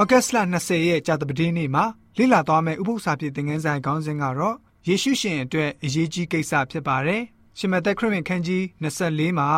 ဩဂတ်စ်လ20ရက်ကြာသပတေးနေ့မှာလေ့လာသွားမယ့်ဥပုသ္စာပြေသင်ခန်းဆိုင်ခေါင်းစဉ်ကတော့ယေရှုရှင်အတွက်အရေးကြီးကိစ္စဖြစ်ပါတယ်။ရှမသက်ခရစ်ဝင်ခန်းကြီး24မှာ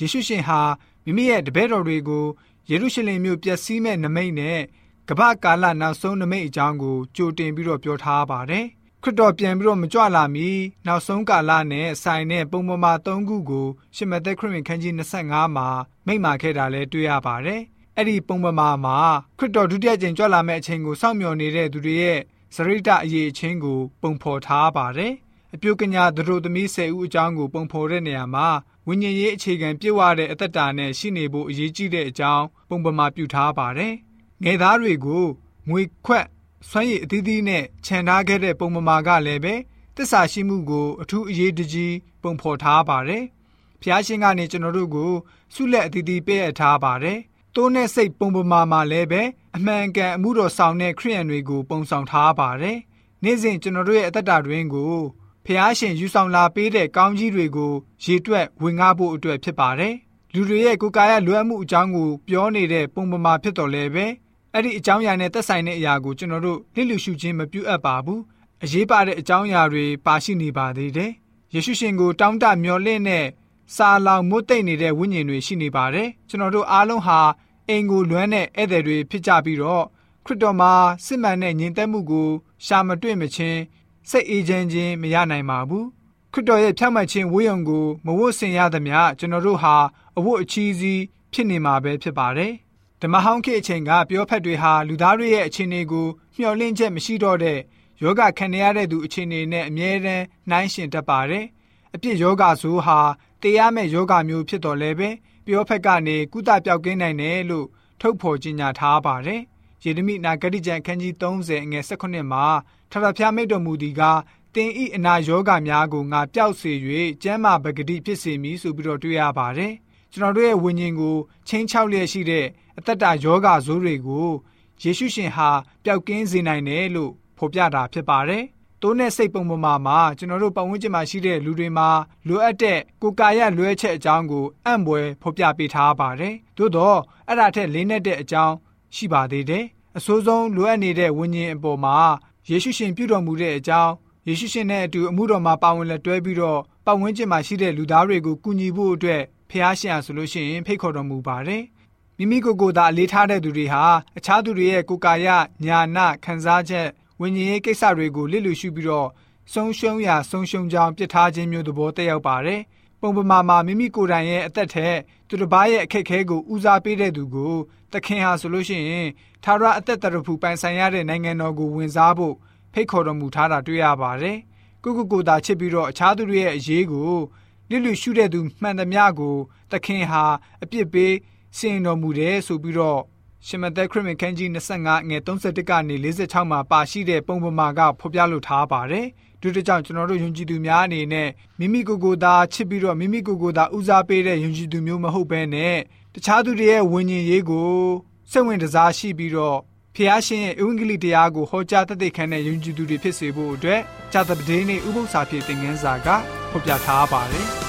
ယေရှုရှင်ဟာမိမိရဲ့တပည့်တော်တွေကိုယေရုရှလင်မြို့ပျက်စီးမဲ့နမိတ်နဲ့ကမ္ဘာကာလနောက်ဆုံးနမိတ်အကြောင်းကိုကြိုတင်ပြီးတော့ပြောထားပါတယ်။ခရစ်တော်ပြန်ပြီးတော့မကြွလာမီနောက်ဆုံးကာလနဲ့ဆိုင်တဲ့ပုံပေါ်မှာ၃ခုကိုရှမသက်ခရစ်ဝင်ခန်းကြီး25မှာမိန့်မာခဲ့တာလည်းတွေ့ရပါတယ်။ အဲ့ဒီပုံပမာမှာခရစ်တော်ဒုတိယကျင့်ကြွလာမယ့်အချိန်ကိုစောင့်မျှော်နေတဲ့သူတွေရဲ့စရိတအရေးအချင်းကို ပုံဖော်ထားပါတယ်။အပြုကညာသူတို့သမီး၁၀ဦးအကြောင်းကိုပုံဖော်တဲ့နေရာမှာဝိညာဉ်ရေးအခြေခံပြည့်ဝတဲ့အသက်တာနဲ့ရှိနေဖို့အရေးကြီးတဲ့အကြောင်းပုံပမာပြုထားပါတယ်။ငယ်သားတွေကိုငွေခွက်စွမ်းရည်အသီးသီးနဲ့ခြံထားခဲ့တဲ့ပုံပမာကလည်းပဲတစ္ဆာရှိမှုကိုအထူးအရေးတကြီးပုံဖော်ထားပါတယ်။ဖျားရှင်ကနေကျွန်တော်တို့ကိုဆုလက်အသီးသီးပေးအပ်ထားပါတယ်။ တိုးနဲ့စိတ်ပုံပမာမှာလည်းပဲအမှန်ကန်အမှုတော်ဆောင်တဲ့ခရိယန်တွေကို ပုံဆောင်ထားပါတယ်။နေ့စဉ်ကျွန်တော်တို့ရဲ့အသက်တာတွင်ကိုဖះရှင်ယူဆောင်လာပေးတဲ့ကောင်းကြီးတွေကိုရေတွက်ဝင်ငှဖို့အတွက်ဖြစ်ပါတယ်။လူတွေရဲ့ကိုယ်ကာယလွယ်မှုအကြောင်းကိုပြောနေတဲ့ပုံပမာဖြစ်တော်လဲပဲအဲ့ဒီအကြောင်းအရာနဲ့သက်ဆိုင်တဲ့အရာကိုကျွန်တော်တို့လစ်လူရှုခြင်းမပြုအပ်ပါဘူး။အရေးပါတဲ့အကြောင်းအရာတွေပါရှိနေပါသေးတယ်။ယေရှုရှင်ကိုတောင်းတမျှော်လင့်တဲ့ စာလောင်မွတ်သိမ့်နေတဲ့ဝိညာဉ်တွေရှိနေပါတယ်ကျွန်တော်တို့အားလုံးဟာအိမ်ကိုလွမ်းတဲ့ဧည့်သည်တွေဖြစ်ကြပြီးတော့ခရစ်တော်မှာစစ်မှန်တဲ့ညီသက်မှုကိုရှာမတွေ့မချင်းစိတ်အေးချမ်းခြင်းမရနိုင်ပါဘူးခရစ်တော်ရဲ့ဖြောင့်မတ်ခြင်းဝိယုံကိုမဝတ်ဆင်ရသမျှကျွန်တော်တို့ဟာအဝတ်အချီးစီးဖြစ်နေမှာပဲဖြစ်ပါတယ်ဓမ္မဟောင်းခေတ်အချိန်ကပြောဖက်တွေဟာလူသားတွေရဲ့အခြေအနေကိုမျှော်လင့်ချက်မရှိတော့တဲ့ယောဂခံရတဲ့သူအခြေအနေနဲ့အမြဲတမ်းနှိုင်းယှဉ်တတ်ပါတယ် အပြစ်ယောဂဆိုးဟာတရားမဲ့ယောဂမျိုးဖြစ်တော်လဲပဲပြောဖက်ကနေကုသပြောက်ကင်းနိုင်တယ်လို့ထုတ်ဖော်ကြေညာထားပါတယ်။ယေရမိနာဂတိကျမ်းခန်းကြီး30အငယ်18မှာထထဖျားမိတ်တော်မူဒီကတင်ဤအနာယောဂများကိုငါပျောက်စေ၍ကျမ်းမာပဂတိဖြစ်စေမည်ဆိုပြီးတော့တွေ့ရပါတယ်။ကျွန်တော်တို့ရဲ့ဝိညာဉ်ကိုချင်းချောက်လျက်ရှိတဲ့အသက်တာယောဂဇိုးတွေကိုယေရှုရှင်ဟာပျောက်ကင်းစေနိုင်တယ်လို့ဖော်ပြတာဖြစ်ပါတယ်။ တိုးနဲ့စိတ်ပုံပေါ်မှာမှာကျွန်တော်တို့ပတ်ဝန်းကျင်မှာရှိတဲ့လူတွေမှာလိုအပ်တဲ့ကိုယ်ကာယလွဲချက်အကြောင်းကိုအံ့ဘွယ်ဖော်ပြပေးထားပါတယ်။သို့တော့အဲ့ဒါထက်လေးနက်တဲ့အကြောင်းရှိပါသေးတယ်။အဆိုးဆုံးလိုအပ်နေတဲ့ဝိညာဉ်အပေါ်မှာယေရှုရှင်ပြုတော်မူတဲ့အကြောင်းယေရှုရှင်နဲ့အတူအမှုတော်မှာပါဝင်လက်တွဲပြီးတော့ပတ်ဝန်းကျင်မှာရှိတဲ့လူသားတွေကိုကူညီဖို့အတွက်ဖះရှင်အားဆိုလို့ရှိရင်ဖိတ်ခေါ်တော်မူပါတယ်။မိမိကိုယ်ကိုယ်သာအလေးထားတဲ့သူတွေဟာအခြားသူတွေရဲ့ကိုယ်ကာယညာနာခံစားချက် ဝိညာဉ်ရေးကိစ္စတွေကိုလစ်လူရှုပြီးတော့ဆုံးရှုံးရာဆုံးရှုံးကြောင်းပြစ်ထားခြင်းမျိုးသဘောတက်ရောက်ပါတယ်။ပုံပမာမှာမိမိကိုယ်တိုင်ရဲ့အသက်ထက်သူတစ်ပါးရဲ့အခက်အခဲကိုဦးစားပေးတဲ့သူကိုသခင်ဟာဆိုလို့ရှိရင်သာရအသက်တရဖူပိုင်ဆိုင်ရတဲ့နိုင်ငံတော်ကိုဝင်စားဖို့ဖိတ်ခေါ်တော်မူထားတာတွေ့ရပါတယ်။ကိုကိုကိုသာချစ်ပြီးတော့အခြားသူတွေရဲ့အရေးကိုလစ်လူရှုတဲ့သူမှန်သမျှကိုသခင်ဟာအပြစ်ပေးစင်တော်မူတယ်ဆိုပြီးတော့ ရှမသက်ခရစ်မန်ခန်းကြီး25ငွေ31ကနေ46မှာပါရှိတဲ့ပုံပမာကဖော်ပြလိုထားပါတယ်။ဒီတကြောင့်ကျွန်တော်တို့ယုံကြည်သူများအနေနဲ့မိမိကိုယ်ကိုယ်သာချစ်ပြီးတော့မိမိကိုယ်ကိုယ်သာဦးစားပေးတဲ့ယုံကြည်သူမျိုးမဟုတ်ဘဲနဲ့တခြားသူတွေရဲ့ဝิญဉ်ရေးကိုစိတ်ဝင်စားရှိပြီးတော့ဖျားရှင်ရဲ့အင်္ဂလိပ်တရားကိုဟောကြားတသက်ခံတဲ့ယုံကြည်သူတွေဖြစ်စေဖို့အတွက်ဂျာသပတေးနေ့ဥပုသ္စာဖြစ်တဲ့ငန်းစာကဖော်ပြထားပါတယ်။